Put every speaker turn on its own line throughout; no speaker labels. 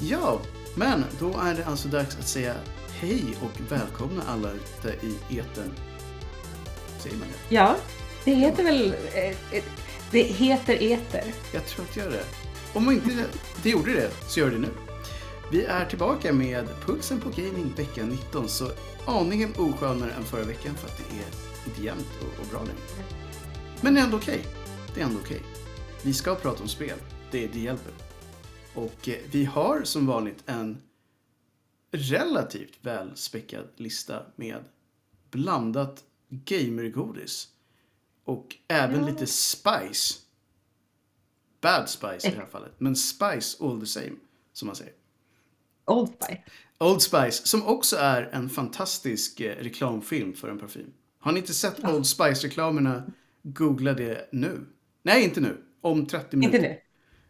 Ja, men då är det alltså dags att säga hej och välkomna alla ute i etern. Säger man det?
Ja, det heter väl... eh, eh, Det heter eter.
Jag tror att det gör det. Om inte det gjorde det, så gör det nu. Vi är tillbaka med Pulsen på Gaming vecka 19, så aningen oskönare än förra veckan för att det är inte jämnt och, och bra längre. Men det är ändå okej. Det är ändå okej. Vi ska prata om spel. Det, det hjälper. Och eh, vi har som vanligt en relativt välspäckad lista med blandat gamergodis. Och även lite spice. Bad spice i det här fallet. Men spice all the same, som man säger.
Old Spice.
Old Spice, som också är en fantastisk eh, reklamfilm för en parfym. Har ni inte sett Old Spice-reklamerna, googla det nu. Nej, inte nu. Om 30 minuter.
Inte nu.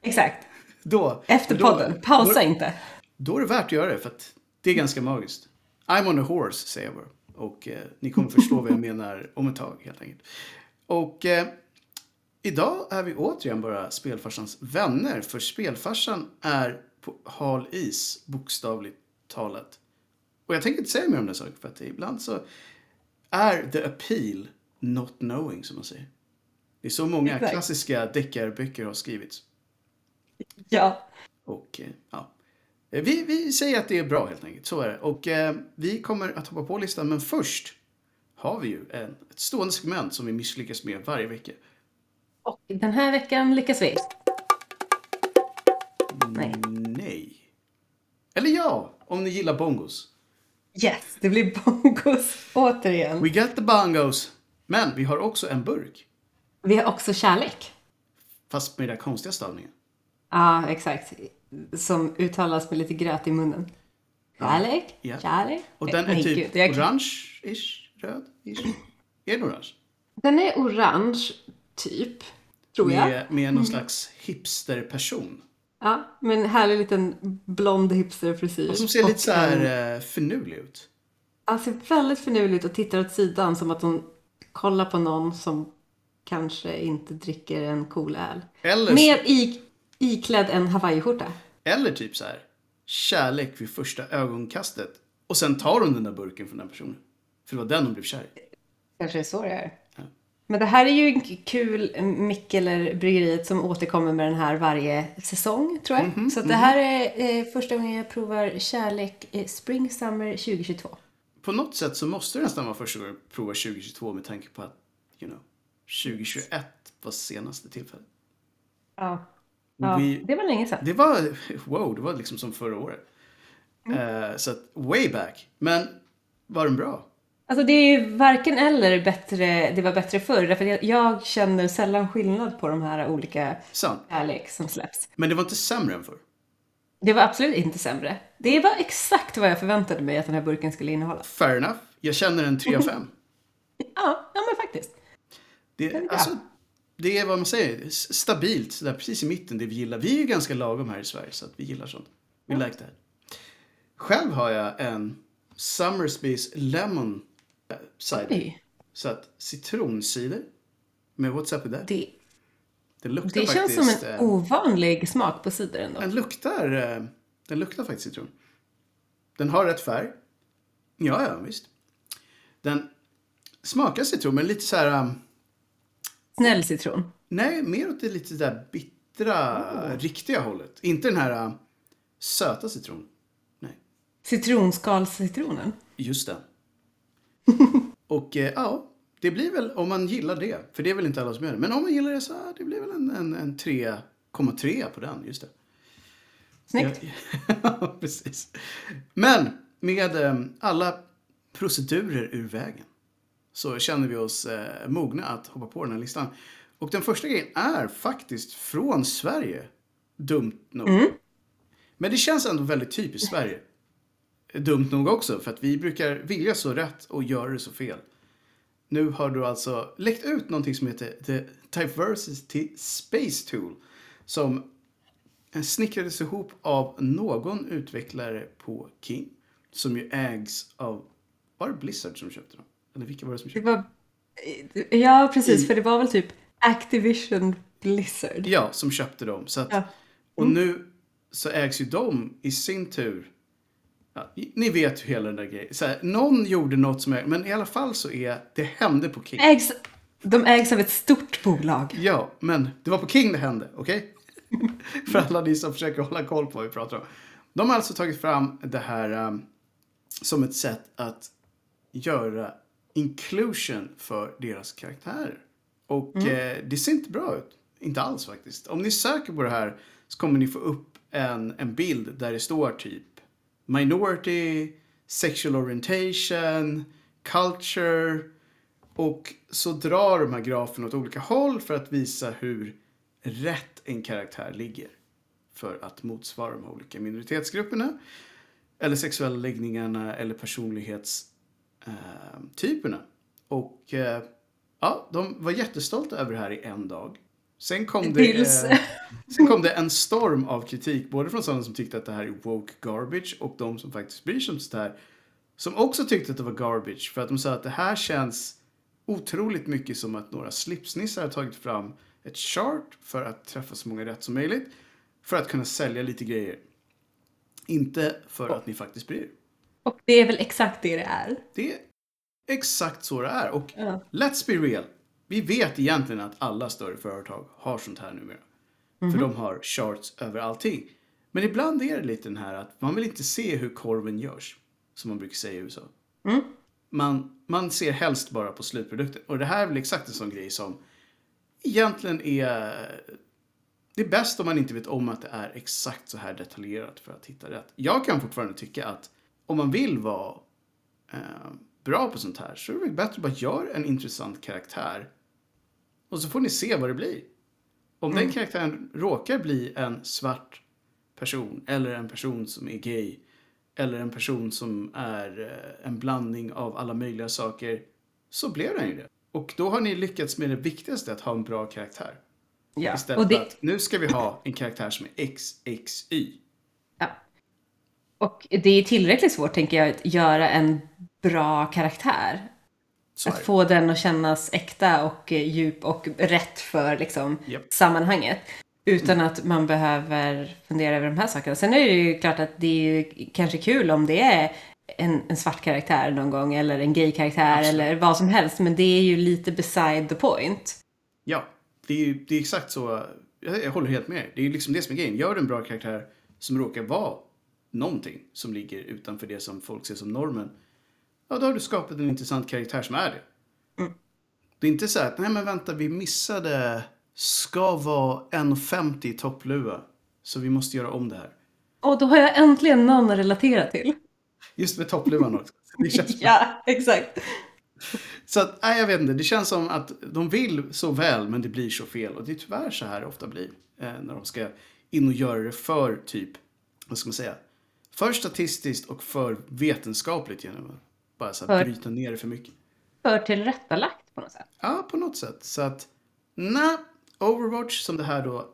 Exakt.
Då,
Efter
då-
podden. Pausa
då,
inte.
Då är det värt att göra det, för att det är ganska magiskt. I'm on a horse, säger jag bara. Och eh, ni kommer förstå vad jag menar om ett tag, helt enkelt. Och eh, idag är vi återigen bara Spelfarsans vänner, för Spelfarsan är på hal is, bokstavligt talat. Och jag tänker inte säga mer om den saken, för att ibland så är the appeal not knowing, som man säger. Det är så många klassiska deckarböcker har skrivits.
Ja.
Och eh, ja, Eh, vi, vi säger att det är bra helt enkelt. Så är det. Och eh, vi kommer att hoppa på listan. Men först har vi ju en, ett stående segment som vi misslyckas med varje vecka.
Och den här veckan lyckas vi. Nej.
Nej. Eller ja, om ni gillar bongos.
Yes, det blir bongos återigen.
We got the bongos. Men vi har också en burk.
Vi har också kärlek.
Fast med den där konstiga stavningen.
Ja, exakt. Som uttalas med lite gröt i munnen. Kärlek,
Ja.
kärlek.
Och den är
Nej,
typ
gud,
orange-ish, röd-ish. Är den orange?
Den är orange, typ. Tror jag.
Med, med någon slags hipsterperson.
Ja, med en härlig liten blond hipsterfrisyr.
Och som ser
Och
lite så
en-
här eh, finurlig ut.
Han ser väldigt finurlig ut och tittar åt sidan som att hon kollar på någon som kanske inte dricker en cool öl.
Eller,
Med i, iklädd en hawaiiskjorta.
eller typ så här. Kärlek vid första ögonkastet. Och sen tar hon den där burken från den personen. För det var den hon blev kär i.
Kanske är så det är. Men det här är ju en kul Mikkeler-bryggeriet som återkommer med den här varje säsong, tror jag.
Mhm,
så att det här är eh, första gången jag provar kärlek eh, Spring Summer 2022.
På något sätt så måste det nästan vara första gången jag provar 2022 med tanke på att, you know, 2021 var senaste tillfället.
Ja. Ja
Vi-
Det var länge sedan.
Det var, wow, det var liksom som förra året.
Mm.
Eh, så att, way back. Men var den bra?
Alltså det är ju varken eller bättre, det var bättre förr. Därför jag, jag känner sällan skillnad på de här olika
Sant.
kärlek som släpps.
Men det var inte sämre än förr.
Det var absolut inte sämre. Det var exakt vad jag förväntade mig att den här burken skulle innehålla.
Fair enough. Jag känner en 3 av 5.
Ja, ja men faktiskt.
Det,
bra.
alltså, det är vad man säger, stabilt, så där, precis i mitten, det vi gillar. Vi är ju ganska lagom här i Sverige, så att vi gillar sånt. We like that. Själv har jag en Summer Space Lemon eh, cider.
Oj,
Så att citroncider med What's Up With That.
det,
Det luktar
det känns som en
eh,
ovanlig smak på cider ändå.
Den luktar, eh, den luktar faktiskt citron. Den har rätt färg. Ja, ja, visst. Den smakar citron, men lite så här... um,
Snäll citron.
Nej, mer åt det lite där bittra, riktiga hållet. Inte den här äh, söta citronen. Nej,
Citronskalscitronen.
just den. Och eh, ja, det blir väl om man gillar det. För det är väl inte alla som gör det. Men om man gillar det så det blir väl en, en, en 3,3 på den. Just det.
Snyggt.
Ja, precis. Men med eh, alla procedurer ur vägen så känner vi oss eh, mogna att hoppa på den här listan. Och den första grejen är faktiskt från Sverige. Dumt nog. Men det känns ändå väldigt typiskt Sverige. Dumt nog också, för att vi brukar vilja så rätt och göra det så fel. Nu har du alltså läckt ut någonting som heter The Diversity Space Tool. Som snickrades ihop av någon utvecklare på King. Som ju ägs av, var det Blizzard som köpte dem? Eller vilka var det som
Det
köpte
var... Ja, precis.
I-
För det var väl typ Activision Blizzard.
Ja, som köpte dem. Så att,
Ja.
Och nu så ägs ju de i sin tur Ja, ni vet ju hela den där grejen. Så här, någon gjorde något som är, men i alla fall så är det hände på King.
Ägs, de ägs av ett stort bolag.
Ja, men det var på King det hände, okej? För alla ni som försöker hålla koll på vad vi pratar om. De har alltså tagit fram det här um, som ett sätt att göra inclusion för deras karaktärer. Och eh, det ser inte bra ut. Inte alls faktiskt. Om ni söker på det här så kommer ni få upp en, en bild där det står typ minority, sexual orientation, culture. Och så drar de här graferna åt olika håll för att visa hur rätt en karaktär ligger. För att motsvara de olika minoritetsgrupperna. Eller sexuella läggningarna eller personlighetstyperna. och eh, ja, de var jättestolta över det här i en dag. Sen kom, det, eh, sen kom det en storm av kritik, både från sådana som tyckte att det här är woke garbage och de som faktiskt bryr sig om sånt här. Som också tyckte att det var garbage, för att de sa att det här känns otroligt mycket som att några slipsnissar har tagit fram ett chart för att träffa så många rätt som möjligt. För att kunna sälja lite grejer. Inte för att ni faktiskt bryr er.
Och det är väl exakt det det är.
Det är exakt så det är. Och
Ja.
let's be real. Vi vet egentligen att alla större företag har sånt här numera. För de har charts över allting. Men ibland är det lite den här att man vill inte se hur korven görs. Som man brukar säga i USA. Man, man ser helst bara på slutprodukten. Och det här är väl exakt en sån grej som egentligen är... Det är bäst om man inte vet om att det är exakt så här detaljerat för att hitta rätt. Jag kan fortfarande tycka att om man vill vara eh, bra på sånt här så är det väl bättre att bara göra en intressant karaktär. Och så får ni se vad det blir. Om den karaktären råkar bli en svart person eller en person som är gay eller en person som är eh, en blandning av alla möjliga saker så blev den ju det. Och då har ni lyckats med det viktigaste, att ha en bra karaktär.
Ja.
Istället
Och,
för
det,
att nu ska vi ha en karaktär som är XXY.
Och det är tillräckligt svårt, tänker jag, att göra en bra karaktär.
Är
Att få den att kännas äkta och eh, djup och rätt för liksom,
Japp.
sammanhanget. Utan att man behöver fundera över de här sakerna. Sen är det ju klart att det är ju kanske kul om det är en, en svart karaktär någon gång eller en gay-karaktär
Absolut.
eller vad som helst. Men det är ju lite beside the point.
Ja, det är, ju- det är exakt så. Jag, jag håller helt med. Det är ju liksom det som är grejen. Gör du en bra karaktär som råkar vara någonting som ligger utanför det som folk ser som normen. Ja, då har du skapat en intressant karaktär som är det. Det är inte så att, nej men vänta, vi missade, ska vara 1,50 i toppluva. Så vi måste göra om det här.
Och då har jag äntligen någon att relatera till.
Just med toppluvan också.
Ja, exakt.
Så att, nej, jag vet inte. Det känns som att de vill så väl, men det blir så fel. Och det är tyvärr så här det ofta blir. Eh, när de ska in och göra det för typ, vad ska man säga? För statistiskt och för vetenskapligt genom att bara så här
För-
bryta ner det för mycket.
För tillrättalagt på något sätt.
Ja, på något sätt. Så att, nej, Overwatch som det här då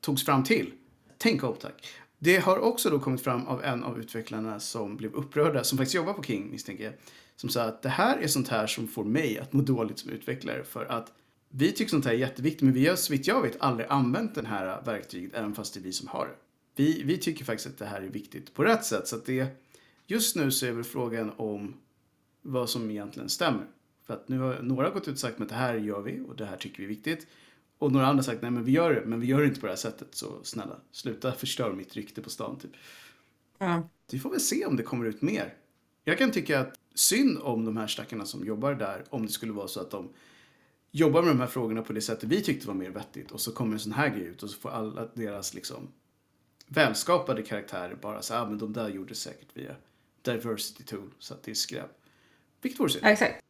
togs fram till. Tänk upp tack. Det har också då kommit fram av en av utvecklarna som blev upprörda, som faktiskt jobbar på King misstänker jag. Som sa att det här är sånt här som får mig att må dåligt som utvecklare för att vi tycker sånt här är jätteviktigt men vi har så vitt jag vet aldrig använt den här verktyget även fast det är vi som har det. Vi, vi tycker faktiskt att det här är viktigt på rätt sätt så det just nu så är väl frågan om vad som egentligen stämmer. För att nu har några gått ut och sagt att det här gör vi och det här tycker vi är viktigt. Och några andra sagt nej men vi gör det, men vi gör det inte på det här sättet. Så snälla, sluta förstöra mitt rykte på stan typ.
Ja.
Vi får väl se om det kommer ut mer. Jag kan tycka att synd om de här stackarna som jobbar där om det skulle vara så att de jobbar med de här frågorna på det sättet vi tyckte var mer vettigt och så kommer en sån här grej ut och så får alla deras liksom välskapade karaktärer bara så ah, men de där gjorde säkert via diversity tool så att det är skräp. Vilket vore synd.
ja, exakt.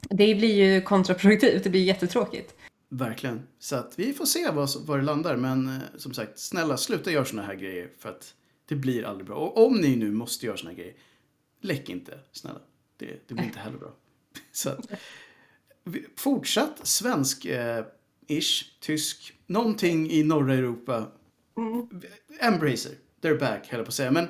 Det blir ju kontraproduktivt. Det blir jättetråkigt.
Verkligen. Så att vi får se var, var det landar. Men eh, som sagt, snälla sluta göra såna här grejer för att det blir aldrig bra. Och om ni nu måste göra såna här grejer, läck inte, snälla. Det, det blir inte heller bra. Så att, fortsatt svensk-ish, tysk, någonting i norra Europa. Embracer, they're back, höll jag på att säga. Men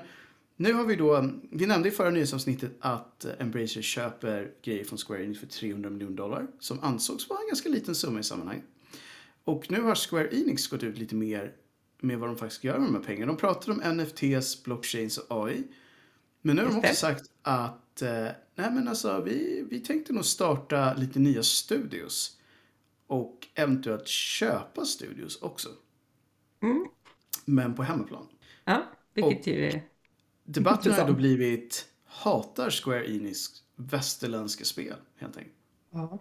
nu har vi då, vi nämnde i förra nyhetsavsnittet att Embracer köper grejer från Square Enix för 300 miljoner dollar. Som ansågs vara en ganska liten summa i sammanhanget. Och nu har Square Enix gått ut lite mer med vad de faktiskt göra med de här pengarna. De pratade om NFTs, blockchains och AI. Men nu har de också sagt att eh, nej men alltså, vi, vi tänkte nog starta lite nya studios. Och eventuellt köpa studios också.
Mm.
Men på hemmaplan.
Ja, vilket ju är...
Debatten har då blivit hatar Square Enix västerländska spel helt enkelt.
Ja.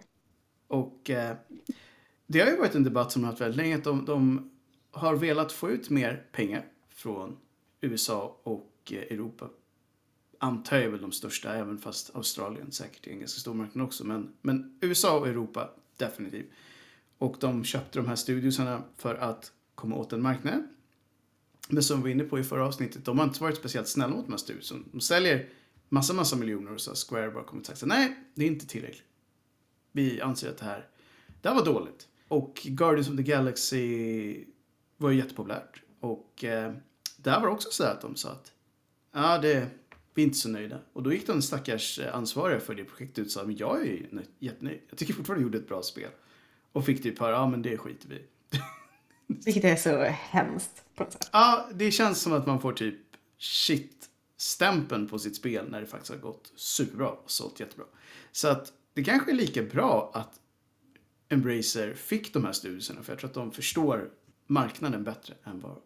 Och eh, det har ju varit en debatt som har haft väldigt länge. Att de, de har velat få ut mer pengar från USA och eh, Europa. Antar jag är väl de största, även fast Australien säkert är en ganska stor marknad också. Men, men USA och Europa definitivt. Och de köpte de här studiosarna för att komma åt en marknad. Men som vi var inne på i förra avsnittet, de har inte varit speciellt snälla mot de här studiosarna. De säljer massa, massa miljoner och så har Square bara kommit och sagt nej, det är inte tillräckligt. Vi anser att det här, det här var dåligt. Och Guardians of the Galaxy var ju jättepopulärt. Och eh, där var det också så att de sa att ja, det, vi är inte så nöjda. Och då gick den stackars eh, ansvariga för det projektet ut och sa men jag är ju jättenöjd. Jag tycker fortfarande jag gjorde ett bra spel. Och fick typ höra, ja men det skiter vi i.
Vilket är så hemskt på något sätt.
Ja, det känns som att man får typ shit-stämpeln på sitt spel när det faktiskt har gått superbra och sålt jättebra. Så att det kanske är lika bra att Embracer fick de här studierna för jag tror att de förstår marknaden bättre än vad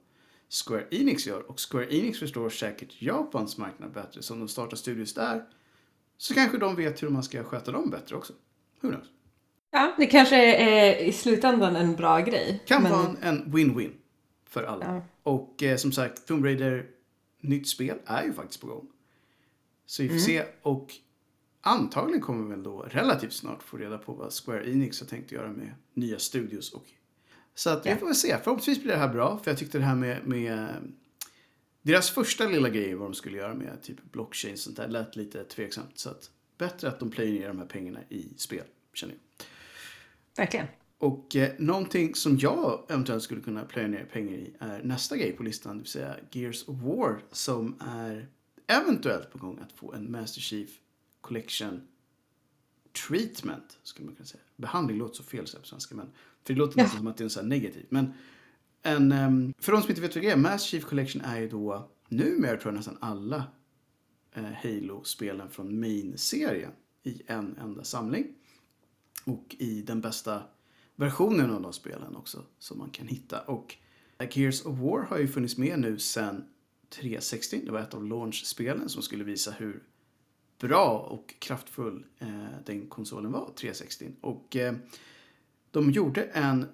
Square Enix gör. Och Square Enix förstår säkert Japans marknad bättre. Så om de startar studios där så kanske de vet hur man ska sköta dem bättre också. Who knows?
Ja, det kanske är i slutändan en bra grej.
Kan
men-
vara en- en win-win för alla.
Ja.
Och eh, som sagt, Tomb Raider nytt spel är ju faktiskt på gång. Så vi får se och antagligen kommer vi väl då relativt snart få reda på vad Square Enix har tänkt göra med nya studios. Och... Så att
Ja.
vi får väl se. Förhoppningsvis blir det här bra. För jag tyckte det här med, med deras första lilla grej vad de skulle göra med typ blockchain sånt där lät lite tveksamt. Så att bättre att de plöjer ner de här pengarna i spel, känner jag.
Verkligen.
Och eh, någonting som jag eventuellt skulle kunna plöja ner pengar i är nästa grej på listan, det vill säga Gears of War som är eventuellt på gång att få en Master Chief Collection treatment, skulle man kunna säga. Behandling låter så fel så på svenska, men för det låter
Ja.
nästan som att det är så här negativt. Men en, ehm, för de som inte vet vad det är, Master Chief Collection är ju då numera tror jag nästan alla eh, Halo-spelen från main-serien i en enda samling. Och i den bästa versionen av de spelen också som man kan hitta. Och Gears of War har ju funnits med nu sedan 360. Det var ett av launch-spelen som skulle visa hur bra och kraftfull eh, den konsolen var, 360. Och eh, de gjorde en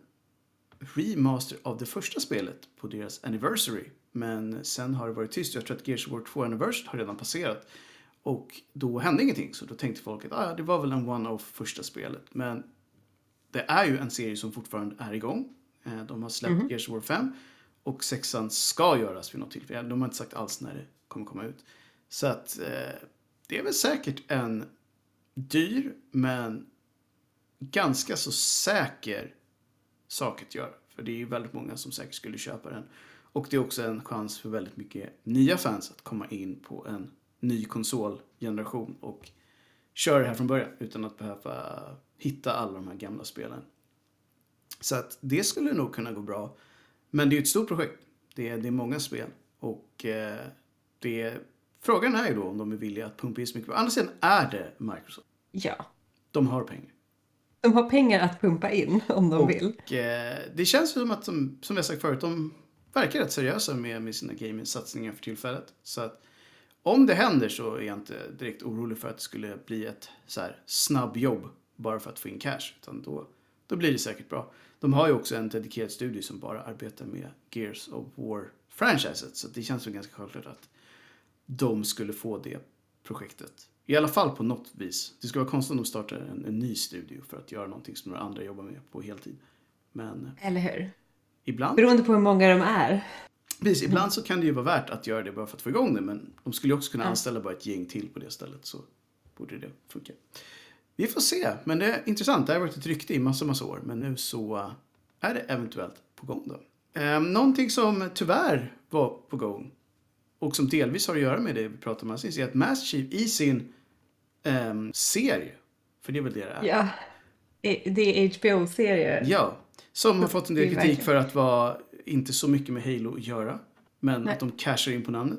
remaster av det första spelet på deras anniversary. Men sen har det varit tyst. Jag tror att Gears of War 2 anniversary har redan passerat. Och då hände ingenting. Så då tänkte folk att ah, det var väl en one-off första spelet. Men det är ju en serie som fortfarande är igång. Eh, De har släppt Gears of War 5. Och sexan ska göras vid något tillfälle. De har inte sagt alls när det kommer komma ut. Så att eh, det är väl säkert en dyr men ganska så säker sak att göra. För det är ju väldigt många som säkert skulle köpa den. Och det är också en chans för väldigt mycket nya fans att komma in på en ny konsolgeneration och köra det här från början utan att behöva hitta alla de här gamla spelen. Så att det skulle nog kunna gå bra. Men det är ju ett stort projekt. Det är, det är många spel. Och eh, det, frågan är ju då om de är villiga att pumpa in så mycket. Å andra sidan är det Microsoft.
Ja.
De har pengar.
De har pengar att pumpa in om de vill.
Och eh, det känns som att, de, som jag sagt förut, de verkar rätt seriösa med, med sina gaming-satsningar för tillfället. Så att om det händer så är jag inte direkt orolig för att det skulle bli ett så här snabbjobb bara för att få in cash. Utan då, då blir det säkert bra. De har ju också en dedikerad studio som bara arbetar med Gears of War-franchiset. Så det känns väl ganska självklart att de skulle få det projektet. I alla fall på något vis. Det skulle vara konstigt om de startar en, en ny studio för att göra någonting som några andra jobbar med på heltid. Men
Eller hur?
ibland,
Beroende på hur många de är.
precis, ibland så kan det ju vara värt att göra det bara för att få igång det. Men de skulle ju också kunna anställa bara ett gäng till på det stället så borde det funka. Vi får se, men det är intressant. Det har varit ett rykte i massa, massa år. Men nu så eh, är det eventuellt på gång då. Eh, någonting som tyvärr var på gång och som delvis har att göra med det vi pratade om alldeles är att Master Chief i sin ehm, serie, för det är väl det det är,
Ja. Det är HBO-serier.
Ja, som har fått en del kritik för att vara inte så mycket med Halo att göra. Men
Nej.
att de cashar in på namnet.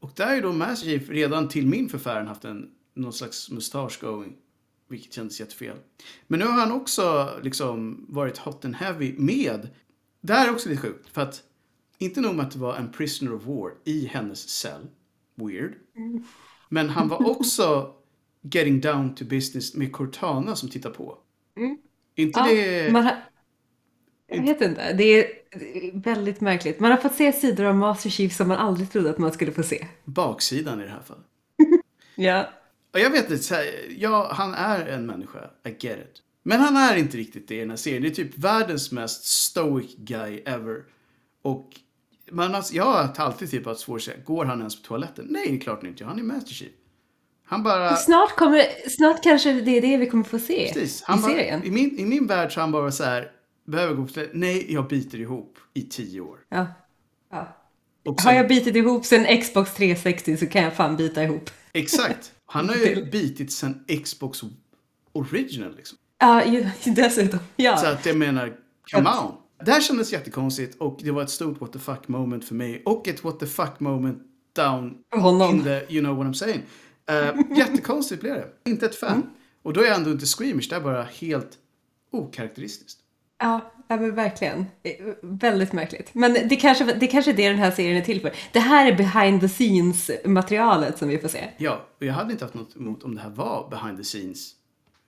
Och där är då Master Chief redan till min förfäran haft en, någon slags mustasch going. Vilket kändes jättefel. Men nu har han också liksom varit hot and heavy med. Det här är också lite sjukt. För att inte nog med att det var en prisoner of war i hennes cell. Weird. Men han var också getting down to business med Cortana som tittar på. Inte
Ja,
det...
man har, jag vet inte, det är väldigt märkligt. Man har fått se sidor av Master Chief som man aldrig trodde att man skulle få se.
baksidan i det här fallet.
Ja.
Och jag vet inte, så här, ja, han är en människa. I get it. Men han är inte riktigt det i den här serien. Det är typ världens mest stoic guy ever. Och man har, jag har alltid typ haft svårt att säga, går han ens på toaletten? Nej, det är klart inte. Han är Master Chief. Han bara...
Snart, kommer, snart kanske det är det vi kommer få se
Precis.
i
Han bara,
serien.
i, min, I min värld så han bara så här, behöver gå på toaletten? Nej, jag biter ihop i tio år.
Ja. Ja.
Och
Har
sen-
jag bitit ihop sen Xbox 360 så kan jag fan bita ihop.
Exakt. Han har ju bitit sen Xbox original liksom.
Ja, ju, dessutom. Ja.
Så att jag menar, come on. Det här kändes jättekonstigt och det var ett stort what the fuck moment för mig. Och ett what the fuck moment down
honom.
in the, you know what I'm saying. Uh, jättekonstigt blev det. Inte ett fan. Och då är jag ändå inte squeamish, det är bara helt okaraktäristiskt.
Ja, ja men verkligen. Eh, Väldigt märkligt. Men det kanske, det kanske är det den här serien är till för. Det här är behind the scenes materialet som vi får se.
Ja, och jag hade inte haft något emot om det här var behind the scenes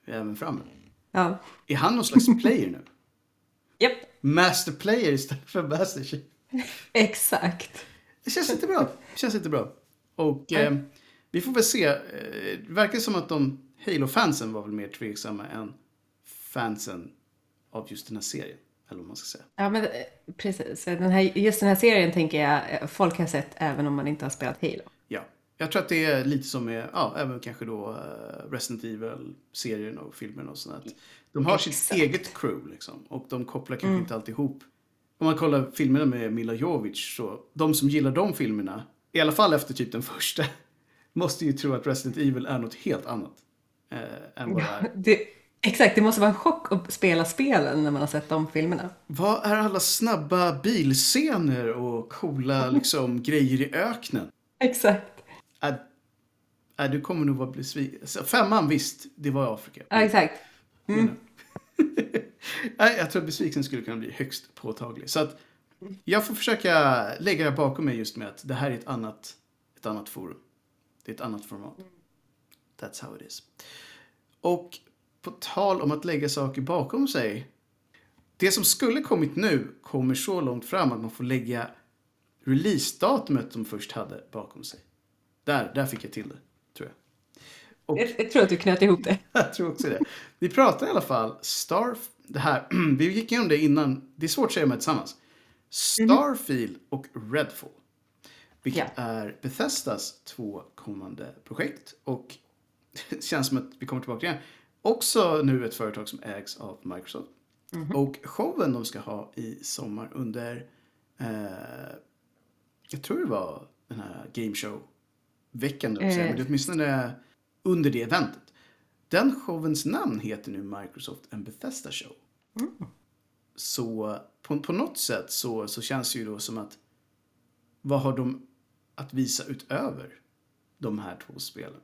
även framme.
Ja.
Är han någon slags player nu?
Japp.
Master player istället för master chief?
Exakt.
Det känns inte bra. Det känns inte bra. Och eh, vi får väl se. Eh, det verkar som att de Halo-fansen var väl mer tveksamma än fansen av just den här serien. Eller vad man ska säga.
Ja, men eh, precis. Den här, just den här serien tänker jag eh, folk har sett även om man inte har spelat Halo.
Ja. Jag tror att det är lite som med, ja, även kanske då uh, Resident Evil-serien och filmen och sånt. De har sitt
Exakt.
eget crew liksom. Och de kopplar kanske inte alltid ihop. Om man kollar filmerna med Mila Jovovich så, de som gillar de filmerna, i alla fall efter typ den första, måste ju tro att Resident Evil är något helt annat. Eh, än vad det är.
Det, exakt, det måste vara en chock att spela spelen när man har sett de filmerna.
Vad är alla snabba bilscener och coola liksom, grejer i öknen?
Exakt.
Äh, äh, du kommer nog vara besviken. Alltså, Femman visst, det var i Afrika.
Ja, exakt.
Nej, jag tror att besvikelsen skulle kunna bli högst påtaglig. Så att jag får försöka lägga det bakom mig just med att det här är ett annat, ett annat forum. Det är ett annat format. That's how it is. Och på tal om att lägga saker bakom sig. Det som skulle kommit nu kommer så långt fram att man får lägga releasedatumet de först hade bakom sig. Där, där fick jag till det, tror jag. Och
Jag, jag tror att du knöt ihop det.
jag tror också det. Vi pratar i alla fall Star... Det här, vi gick igenom det innan. Det är svårt att säga de här tillsammans. Starfield och Redfall. Vilket
Ja.
är Bethesdas två kommande projekt. Och det känns som att vi kommer tillbaka igen. Också nu ett företag som ägs av Microsoft. Och showen de ska ha i sommar under... Eh, jag tror det var den här Game Show-veckan. Uh.
Eh.
Men det åtminstone under det eventet. Den showens namn heter nu Microsoft and Bethesda Show. Så på, på något sätt så, så känns det ju då som att vad har de att visa utöver de här två spelen?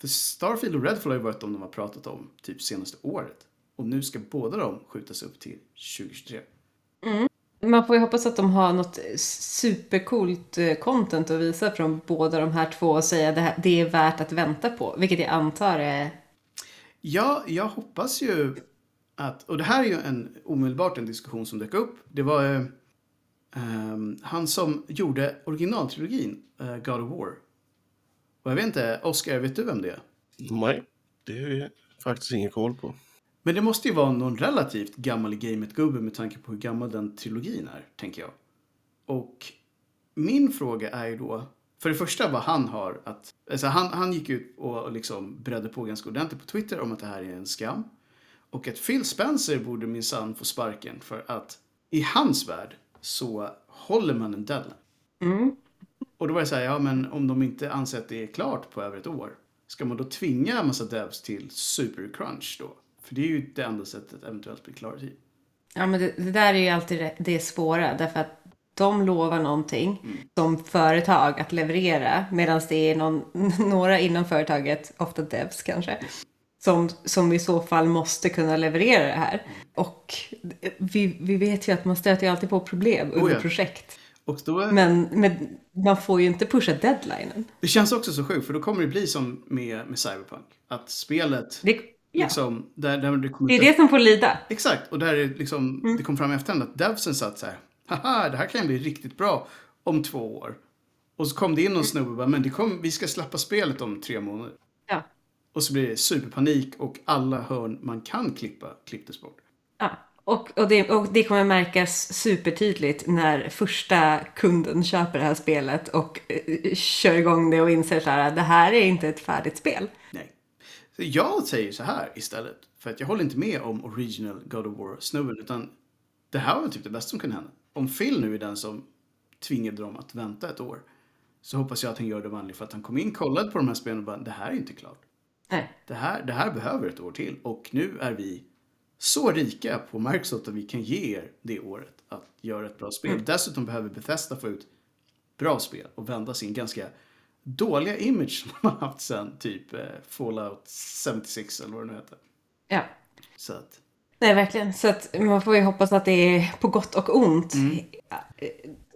För Starfield och Redfall har ju varit de de har pratat om typ senaste året. Och nu ska båda de skjutas upp till 2023.
Man får ju hoppas att de har något supercoolt eh, content att visa från båda de här två och säga att det, här, det är värt att vänta på. Vilket jag antar är...
Ja, jag hoppas ju att, och det här är ju en omedelbart en diskussion som dök upp. Det var eh, ehm, han som gjorde originaltrilogin eh, God of War. Och jag vet inte, Oscar, vet du vem det är?
Nej, det är faktiskt ingen koll på.
Men det måste ju vara någon relativt gammal gamet-gubbe med tanke på hur gammal den trilogin är, tänker jag. Och min fråga är ju då, för det första vad han har att, alltså han, han gick ut och liksom bredde på ganska ordentligt på Twitter om att det här är en skam. Och att Phil Spencer borde minsann få sparken för att i hans värld så håller man en deadline. Och då var det så här, ja men om de inte anser att det är klart på över ett år, ska man då tvinga en massa devs till supercrunch då? För det är ju det enda sättet att eventuellt bli klar i tid.
Ja, men det, det där är ju alltid det, svåra. Därför att de lovar någonting
Mm.
som företag att leverera medan det är någon, några inom företaget, ofta devs kanske, som, som i så fall måste kunna leverera det här. Och vi, vi vet ju att man stöter ju alltid på problem under
Oh ja.
projekt.
Är,
Men, men man får ju inte pusha deadlinen.
Det känns också så sjukt, för då kommer det bli som med, med Cyberpunk. Att spelet,
Det, ja,
liksom, där, där det
det är det som får lida.
Exakt, och där är liksom,
Mm.
det kom fram i efterhand att devsen satt så här, haha, det här kan bli riktigt bra om två år. Och så kom det in någon snubbe och bara, men det kom, vi ska släppa spelet om tre månader.
Ja.
Och så blir det superpanik och alla hörn man kan klippa klipptes bort.
Ja, och, och, det, och det kommer märkas supertydligt när första kunden köper det här spelet och eh, kör igång det och inser så här att det här är inte ett färdigt spel.
Nej. Så jag säger så här istället, för att jag håller inte med om original God of War-snubben, utan det här var typ det bästa som kunde hända. Om Phil nu är den som tvingade dem att vänta ett år, så hoppas jag att han gör det vanligt för att han kom in, kollade på de här spelen och bara, det här är inte klart.
Nej.
Det här, det här behöver ett år till och nu är vi så rika på Microsoft att vi kan ge er det året att göra ett bra spel. Dessutom behöver Bethesda få ut bra spel och vända sin ganska dåliga image som har haft sen typ eh, Fallout 76 eller vad det nu heter.
Ja.
Så att,
Nej, verkligen. Så att man får ju hoppas att det är på gott och ont.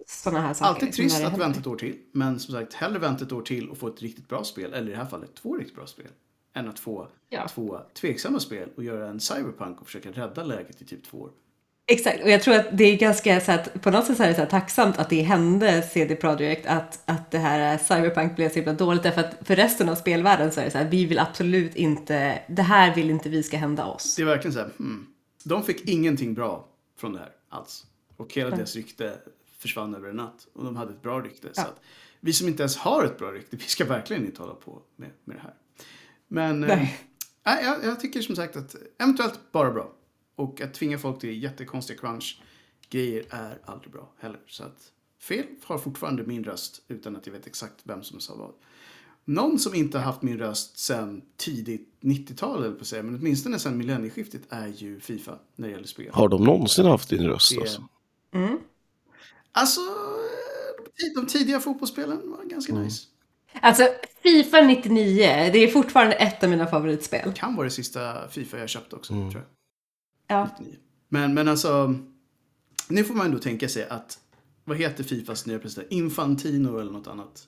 Sådana här saker.
Mm. alltid trist att vänta ett år till. Men som sagt, hellre vänta ett år till och få ett riktigt bra spel, eller i det här fallet två riktigt bra spel, än att få
Ja.
två tveksamma spel och göra en cyberpunk och försöka rädda läget i typ två år.
Exakt, och jag tror att det är ganska så att på något sätt så är det så tacksamt att det hände CD Projekt att, att det här Cyberpunk blev så himla dåligt därför att för resten av spelvärlden så är det så här vi vill absolut inte, det här vill inte vi ska hända oss.
Det är verkligen så här, hmm. De fick ingenting bra från det här alls. Och hela deras rykte försvann över en natt. Och de hade ett bra rykte. Så att vi som inte ens har ett bra rykte, vi ska verkligen inte hålla på med, med det här. Men eh,
Nej.
nej, jag, jag tycker som sagt att eventuellt bara bra. Och att tvinga folk till jättekonstiga crunch-grejer är aldrig bra heller. Så att fel har fortfarande min röst utan att jag vet exakt vem som sa vad. Någon som inte har haft min röst sen tidigt 90-tal, eller på att säga, men åtminstone sen millennieskiftet är ju Fifa när det gäller spel.
Har de någonsin haft din röst
Det-
alltså?
Alltså, de- de tidiga fotbollsspelen var ganska nice.
Alltså Fifa 99, det är fortfarande ett av mina favoritspel.
Kan vara det sista Fifa jag köpte också, tror jag.
Ja.
99. Men, men alltså, nu får man ändå tänka sig att, vad heter Fifas nya president? Infantino eller något annat?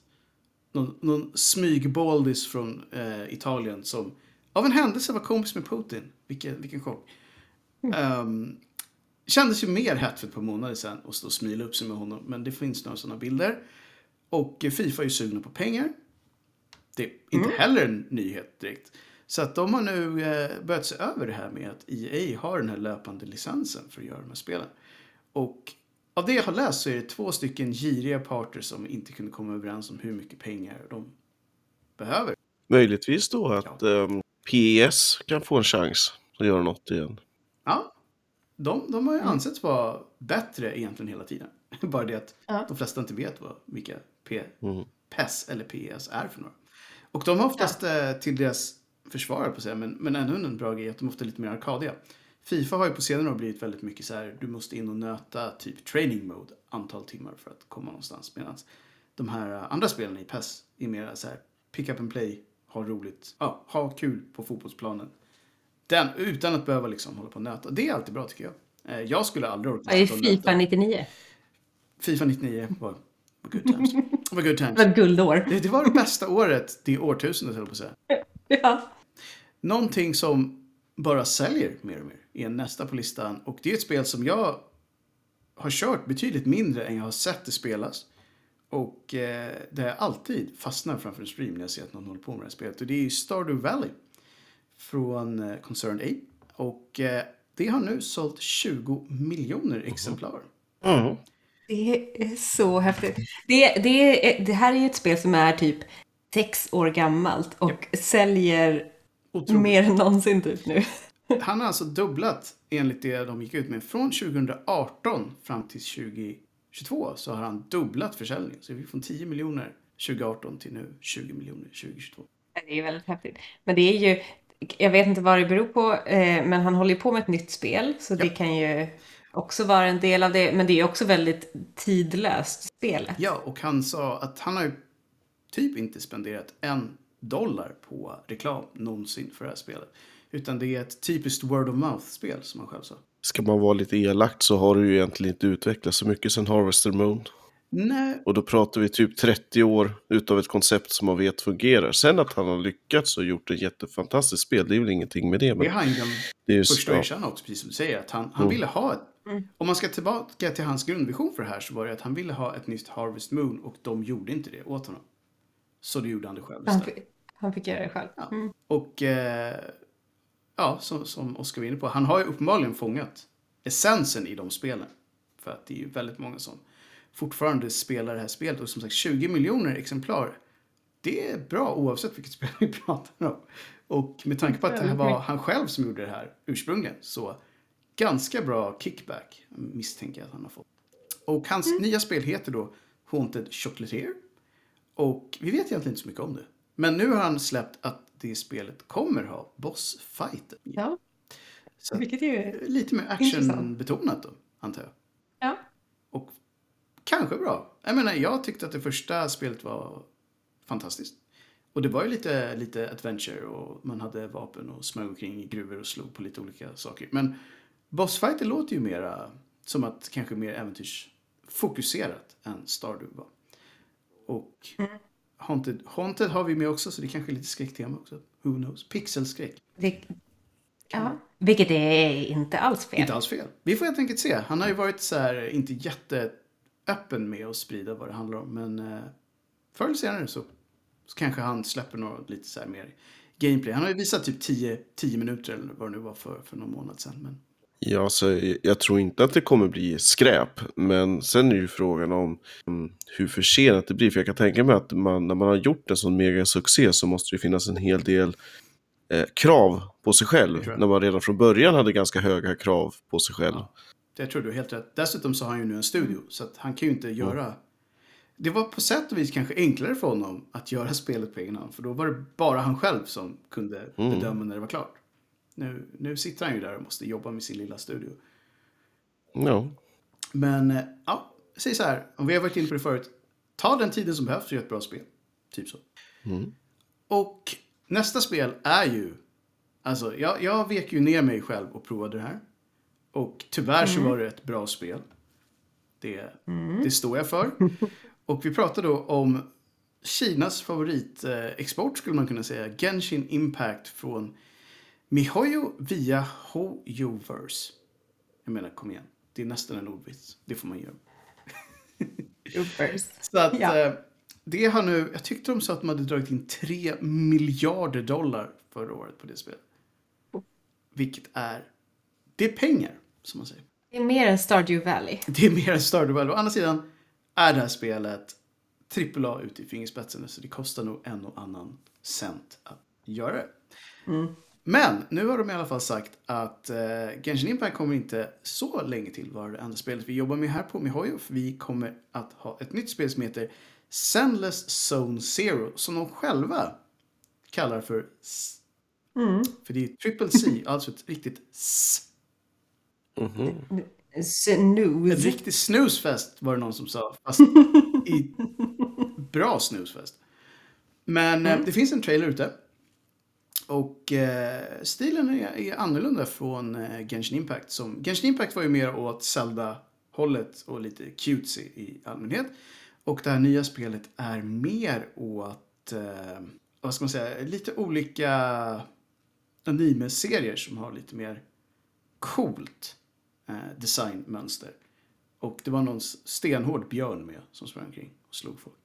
Någon, någon smygbaldis från eh, Italien som av en händelse var kompis med Putin. Vilken, vilken chock. Ehm, kändes ju mer hett för ett par månader sedan att stå och smila upp sig med honom. Men det finns några sådana bilder. Och Fifa är ju sugna på pengar. Det är inte heller en nyhet direkt. Så att de har nu eh, börjat se över det här med att EA har den här löpande licensen för att göra de här spelen. Och av det jag har läst så är det två stycken giriga parter som inte kunde komma överens om hur mycket pengar de behöver.
Möjligtvis då att ehm, PES kan få en chans att göra något igen.
Ja, de, de har ju ansetts vara bättre egentligen hela tiden. Bara det att
Ja.
de flesta inte vet vad, vilka P,
Mm.
PES eller PES är för några. Och de har oftast eh, till deras försvarare på säga, men, men ännu en bra grej är att de ofta är lite mer arkadiga. Fifa har ju på senare år blivit väldigt mycket så här, du måste in och nöta typ training mode antal timmar för att komma någonstans. Medan de här eh, andra spelen i PES är mer så här, pick up and play, ha roligt, ja, ha kul på fotbollsplanen. Den, utan att behöva liksom hålla på och nöta. Det är alltid bra tycker jag. Eh, Jag skulle aldrig orka
Vad är. Fifa 99?
Fifa 99 var, var good times. Var good times.
Det var guldår.
Det, det var det bästa året det årtusendet höll jag på att säga.
Ja.
Någonting som bara säljer mer och mer är nästa på listan. Och det är ett spel som jag har kört betydligt mindre än jag har sett det spelas. Och eh, där jag alltid fastnar framför en stream när jag ser att någon håller på med det här spelet. Och det är ju Stardew Valley. Från eh, Concerned Ape. Och eh, det har nu sålt 20 miljoner exemplar.
Ja.
Det är så häftigt. Det, det, det här är ju ett spel som är typ sex år gammalt och säljer
Otroligt.
mer än någonsin typ nu.
Han har alltså dubblat enligt det de gick ut med. Från 2018 fram till 2022 så har han dubblat försäljningen. Så vi gick från 10 miljoner 2018 till nu 20 miljoner 2022.
Det är väldigt häftigt. Men det är ju, jag vet inte vad det beror på, eh, men han håller ju på med ett nytt spel så det kan ju... också vara en del av det. Men det är också väldigt tidlöst, spelet.
Ja, och han sa att han har ju typ inte spenderat en dollar på reklam någonsin för det här spelet. Utan det är ett typiskt word of mouth-spel som han själv sa.
Ska man vara lite elakt så har det ju egentligen inte utvecklats så mycket sedan Harvester Moon.
Nej,
Och då pratar vi typ 30 år utav ett koncept som man vet fungerar. Sen att han har lyckats och gjort ett jättefantastiskt spel, det är väl ingenting med det.
det
Men
är han ju den
det är ju,
första
ja,
också, precis som du säger. Att han, han ville ha ett... Om man ska tillbaka till hans grundvision för det här så var det att han ville ha ett nytt Harvest Moon och de gjorde inte det åt honom. Så det gjorde han det själv
Han fick, han fick göra det själv.
Ja.
Mm.
Och eh, ja, som, som Oskar var inne på, han har ju uppenbarligen fångat essensen i de spelen. För att det är ju väldigt många som fortfarande spelar det här spelet. Och som sagt, 20 miljoner exemplar. Det är bra oavsett vilket spel vi pratar om. Och med tanke på att det var han själv som gjorde det här ursprungligen så ganska bra kickback misstänker jag att han har fått. Och hans nya spel heter då Haunted Chocolatier. Och vi vet egentligen inte så mycket om det. Men nu har han släppt att det spelet kommer ha bossfighter.
Ja,
Så
vilket är
lite mer actionbetonat då, antar jag.
Ja.
Och kanske bra. Jag menar, jag tyckte att det första spelet var fantastiskt. Och det var ju lite, lite adventure och man hade vapen och smög omkring i gruvor och slog på lite olika saker. Men Bossfighter låter ju mera som att kanske mer äventyrsfokuserat än Stardew var. Och Haunted, Haunted har vi med också så det kanske är lite skräcktema också. Who knows? Pixelskräck.
Det, ja. Vilket är inte alls fel.
Inte alls fel. Vi får helt enkelt se. Han har ju varit så här, inte jätteöppen med att sprida vad det handlar om. Men eh, förr eller senare så, så kanske han släpper något lite så här mer gameplay. Han har ju visat typ 10, 10 minuter eller vad det nu var för, för någon månad sedan. Men
Ja, så jag tror inte att det kommer bli skräp. Men sen är ju frågan om mm, hur försenat det blir. För jag kan tänka mig att man, när man har gjort en sån megasuccé så måste det finnas en hel del eh, krav på sig själv. När man redan från början hade ganska höga krav på sig själv.
Ja. det tror du helt rätt. Dessutom så har han ju nu en studio. Så att han kan ju inte göra... Det var på sätt och vis kanske enklare för honom att göra spelet på egen hand. För då var det bara han själv som kunde bedöma när det var klart. Nu, nu sitter han ju där och måste jobba med sin lilla studio.
Ja.
Men eh, ja, säg så här. Om vi har varit inne på det förut. Ta den tiden som behövs för att göra ett bra spel. Typ så. Och nästa spel är ju... Alltså, jag, jag vek ju ner mig själv och provade det här. Och tyvärr så var det ett bra spel. Det, det står jag för. Och vi pratar då om Kinas favoritexport skulle man kunna säga. Genshin Impact från Mihoyo via Hoyoverse. Jag menar, kom igen. Det är nästan en ordvits. Det får man göra. Så att
Ja.
eh, det har nu, jag tyckte de sa att de hade dragit in 3 miljarder dollar förra året på det spelet. Vilket är, det är pengar som man säger.
Det är mer än Stardew Valley.
Det är mer än Stardew Valley. Å andra sidan är det här spelet AAA ute i fingerspetsarna så det kostar nog en och annan cent att göra det. Men nu har de i alla fall sagt att eh, Genshin Impact kommer inte så länge till vara det enda spelet vi jobbar med här på Mihoyo. För vi kommer att ha ett nytt spel som heter Sendless Zone Zero som de själva kallar för S. För det är triple C, alltså ett riktigt S. En
Snooze.
riktig snusfest var det någon som sa. Fast i bra snusfest. Men eh, det finns en trailer ute. Och eh, stilen är, är annorlunda från eh, Genshin Impact. Som, Genshin Impact var ju mer åt Zelda-hållet och lite cutesy i allmänhet. Och det här nya spelet är mer åt, eh, vad ska man säga, lite olika anime-serier som har lite mer coolt eh, designmönster. Och det var någon stenhård björn med som sprang omkring och slog folk.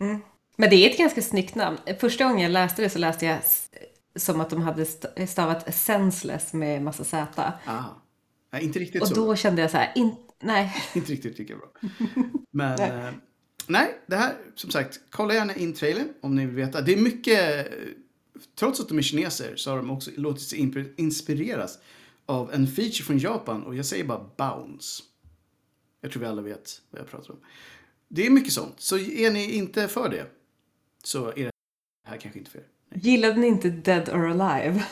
Mm.
Men det är ett ganska snyggt namn. Första gången jag läste det så läste jag som att de hade st- stavat senseless med massa Z.
Aha. Nej, inte riktigt
Och
så.
då kände jag så här, in, nej.
Inte riktigt lika bra. Men
Nej.
Eh, nej, det här som sagt, kolla gärna in trailern om ni vill veta. Det är mycket, trots att de är kineser så har de också låtit sig inspireras av en feature från Japan och jag säger bara bounce. Jag tror vi alla vet vad jag pratar om. Det är mycket sånt, så är ni inte för det så är det här kanske inte för er.
Gillade ni inte Dead or Alive?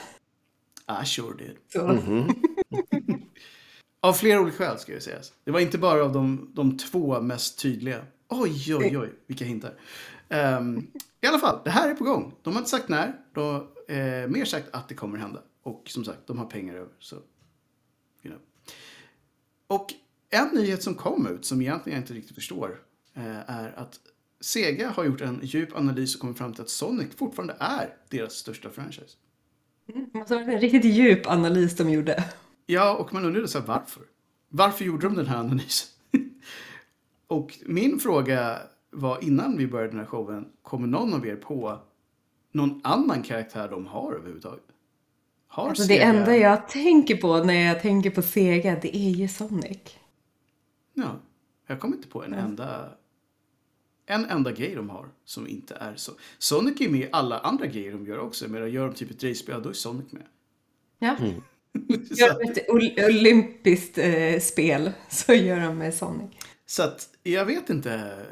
I sure did.
Så.
Av flera olika skäl ska jag säga. Det var inte bara av de, de två mest tydliga. Oj, oj, oj, vilka hintar. Um, I alla fall, det här är på gång. De har inte sagt när. De har eh, mer sagt att det kommer hända. Och som sagt, de har pengar över. Så, you know. Och en nyhet som kom ut, som egentligen jag inte riktigt förstår, eh, är att Sega har gjort en djup analys och kommit fram till att Sonic fortfarande är deras största franchise.
Ha varit en riktigt djup analys de gjorde.
Ja, och man undrar så här, varför? Varför gjorde de den här analysen? och min fråga var innan vi började den här showen, kommer någon av er på någon annan karaktär de har överhuvudtaget? Har
Alltså det enda jag tänker på när jag tänker på Sega, det är ju Sonic.
Ja, jag kommer inte på en enda en enda grej de har som inte är så. Sonic är med i alla andra grejer de gör också. Men gör de typ ett racerspel, då är Sonic med.
Ja. Gör de ett ol- olympiskt eh, spel så gör de med Sonic.
Så att jag vet inte.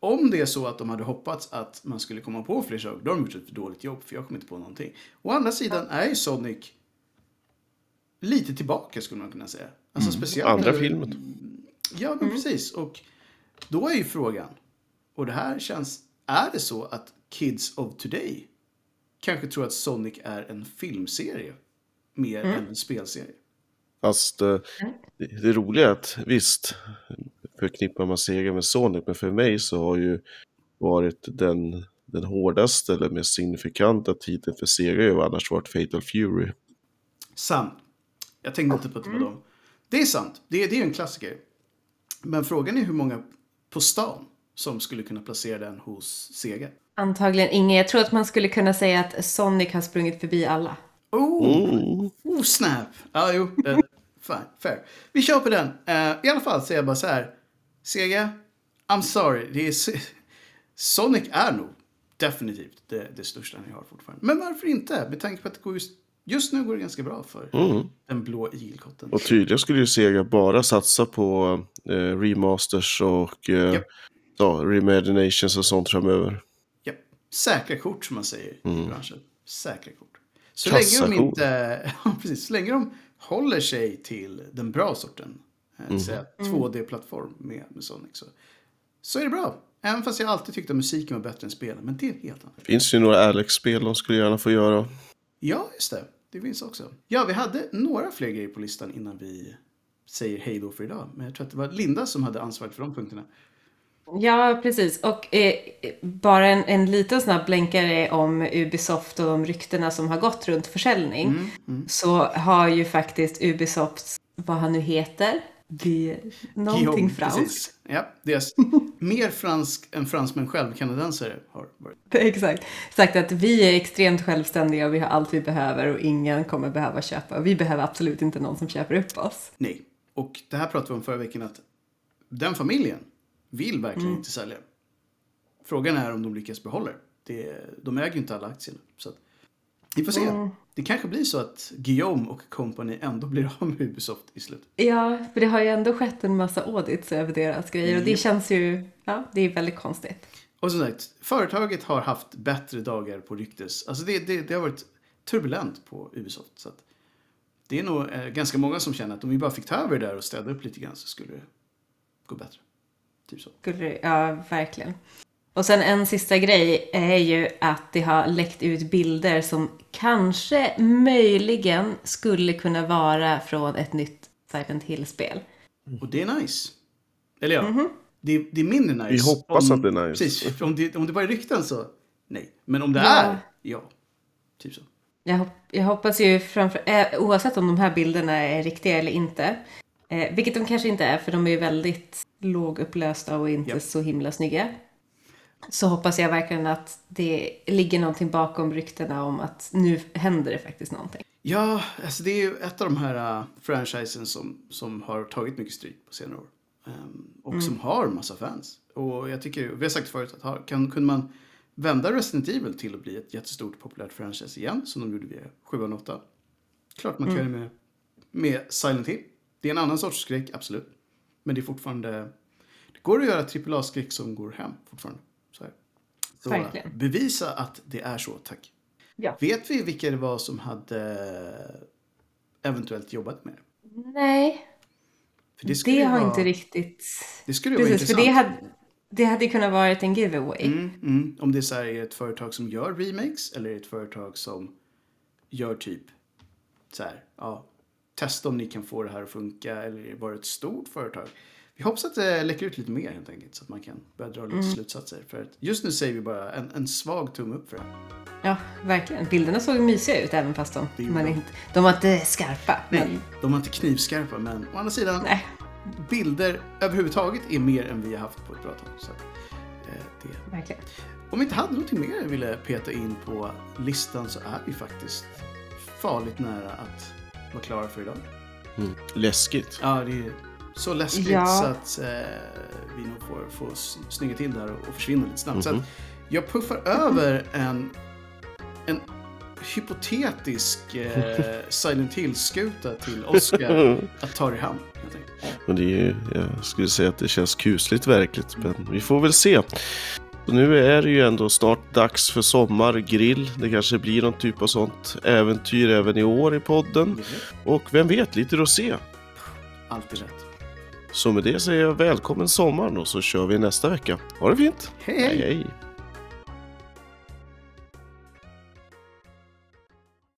Om det är så att de hade hoppats att man skulle komma på fler saker, då har de gjort ett för dåligt jobb. För jag kommer inte på någonting. Å andra sidan är ju Sonic lite tillbaka skulle man kunna säga. Alltså speciellt.
Andra filmen.
Ja, men precis. Och då är ju frågan. Och det här känns. Är det så att Kids of Today kanske tror att Sonic är en filmserie mer än en spelserie?
Fast eh, det, det roliga är att visst förknippar man Sega med Sonic, men för mig så har ju varit den, den hårdaste eller mest signifikanta titeln för Sega ju annars varit Fatal Fury.
Sant. Jag tänkte inte på att det var dem. Det är sant. Det är, det är en klassiker. Men frågan är hur många på stan som skulle kunna placera den hos Sega.
Antagligen ingen. Jag tror att man skulle kunna säga att Sonic har sprungit förbi alla.
Oh, oh snap! Ja, jo. Uh, fine, fair. Vi kör på den. Eh, I alla fall säger jag bara så här. Sega, I'm sorry. Det är, Sonic är nog definitivt det, det största ni har fortfarande. Men varför inte? Med tanke på att det går just, just nu går det ganska bra för den blå igelkotten.
Och tydligen skulle ju Sega bara satsa på eh, remasters och eh,
Japp.
Ja, reimaginations och sånt framöver.
Ja, säkra kort som man säger i branschen. Säkra kort. Så länge de inte, precis, så länge de håller sig till den bra sorten, eh, att säga 2D-plattform med, med Sonic, så, så är det bra. Även fast jag alltid tyckte att musiken var bättre än spelen, men det är helt annat.
finns ju några Alex-spel de skulle gärna få göra.
Ja, just det. Det finns också. Ja, vi hade några fler grejer på listan innan vi säger hej då för idag. Men jag tror att det var Linda som hade ansvaret för de punkterna.
Ja, precis. Och eh, bara en, en liten snabb blänkare om Ubisoft och de ryktena som har gått runt försäljning. Så har ju faktiskt Ubisoft, vad han nu heter, det, någonting franskt.
Ja, deras mer fransk än fransmän själv, kanadensare, har varit.
Exakt. Sagt att vi är extremt självständiga och vi har allt vi behöver och ingen kommer behöva köpa. Vi behöver absolut inte någon som köper upp oss.
Nej. Och det här pratade vi om förra veckan att den familjen vill verkligen inte sälja. Frågan är om de lyckas behålla det. De äger ju inte alla aktierna. Så att, vi får se. Det kanske blir så att Guillaume och company ändå blir av med Ubisoft i slut.
Ja, för det har ju ändå skett en massa audits över deras grejer och det känns ju, ja, det är väldigt konstigt.
Och som sagt, företaget har haft bättre dagar på ryktes. Alltså det, det, det har varit turbulent på Ubisoft. Så att det är nog eh, ganska många som känner att om vi bara fick ta över det där och städa upp lite grann så skulle det gå bättre. Typ så.
Det- Ja, verkligen. Och sen en sista grej är ju att det har läckt ut bilder som kanske möjligen skulle kunna vara från ett nytt Silent Hill-spel.
Och det är nice. Eller ja, det, är- det är mindre nice.
Vi hoppas
om,
att det är nice.
Precis, om det, om det bara är rykten så nej. Men om det
Ja.
är, ja. Typ så.
Jag, hop- jag hoppas ju framför, eh, oavsett om de här bilderna är riktiga eller inte, eh, vilket de kanske inte är för de är ju väldigt lågupplösta och inte
Ja.
så himla snygga. Så hoppas jag verkligen att det ligger någonting bakom ryktena om att nu händer det faktiskt någonting.
Ja, alltså det är ju ett av de här uh, franchisen som, som har tagit mycket stryk på senare år. Ehm, och som har massa fans. Och jag tycker, vi har sagt förut, att kan, kunde man vända Resident Evil till att bli ett jättestort populärt franchise igen, som de gjorde via 7 och 8. Klart man kan göra det med, med Silent Hill. Det är en annan sorts skräck, absolut. Men det är fortfarande, det går att göra AAA-skräck som går hem fortfarande. Så, här. så
Verkligen.
bevisa att det är så, tack.
Ja.
Vet vi vilka det var som hade eventuellt jobbat med det?
Nej,
För det
Det har
vara,
inte riktigt...
Det skulle ju vara
Precis, för
intressant.
det hade, det hade kunnat vara en giveaway.
Mm, mm. Om det är så här, är ett företag som gör remakes eller är ett företag som gör typ så här, ja, testa om ni kan få det här att funka eller bara ett stort företag? Vi hoppas att det läcker ut lite mer helt enkelt så att man kan börja dra lite slutsatser. För att just nu säger vi bara en, en svag tumme upp för det.
Ja, verkligen. Bilderna såg mysiga ut även fast de, man
bra.
inte, de var inte skarpa. Men,
De var inte knivskarpa men å andra sidan,
nej,
bilder överhuvudtaget är mer än vi har haft på ett bra tag. Så, eh, det.
verkligen.
Om vi inte hade någonting mer vi ville peta in på listan så är vi faktiskt farligt nära att vara klara för idag.
Mm. Läskigt.
Ja, det är så läskigt
Ja.
så att eh, vi nog får, får snygga till där och, och försvinna lite snabbt. Så
Mhm.
att jag puffar över en, en hypotetisk eh, Silent Hill-skuta till Oscar att ta i hamn. helt enkelt.
Men det är ju, jag skulle säga att det känns kusligt verkligt. Men vi får väl se. Så nu är det ju ändå snart dags för sommar, grill. Det kanske blir någon typ av sånt äventyr även i år i podden. Och vem vet, lite rosé.
Alltid rätt.
Så med det säger jag välkommen sommaren och så kör vi nästa vecka. Ha det fint!
hej! hej.
hej.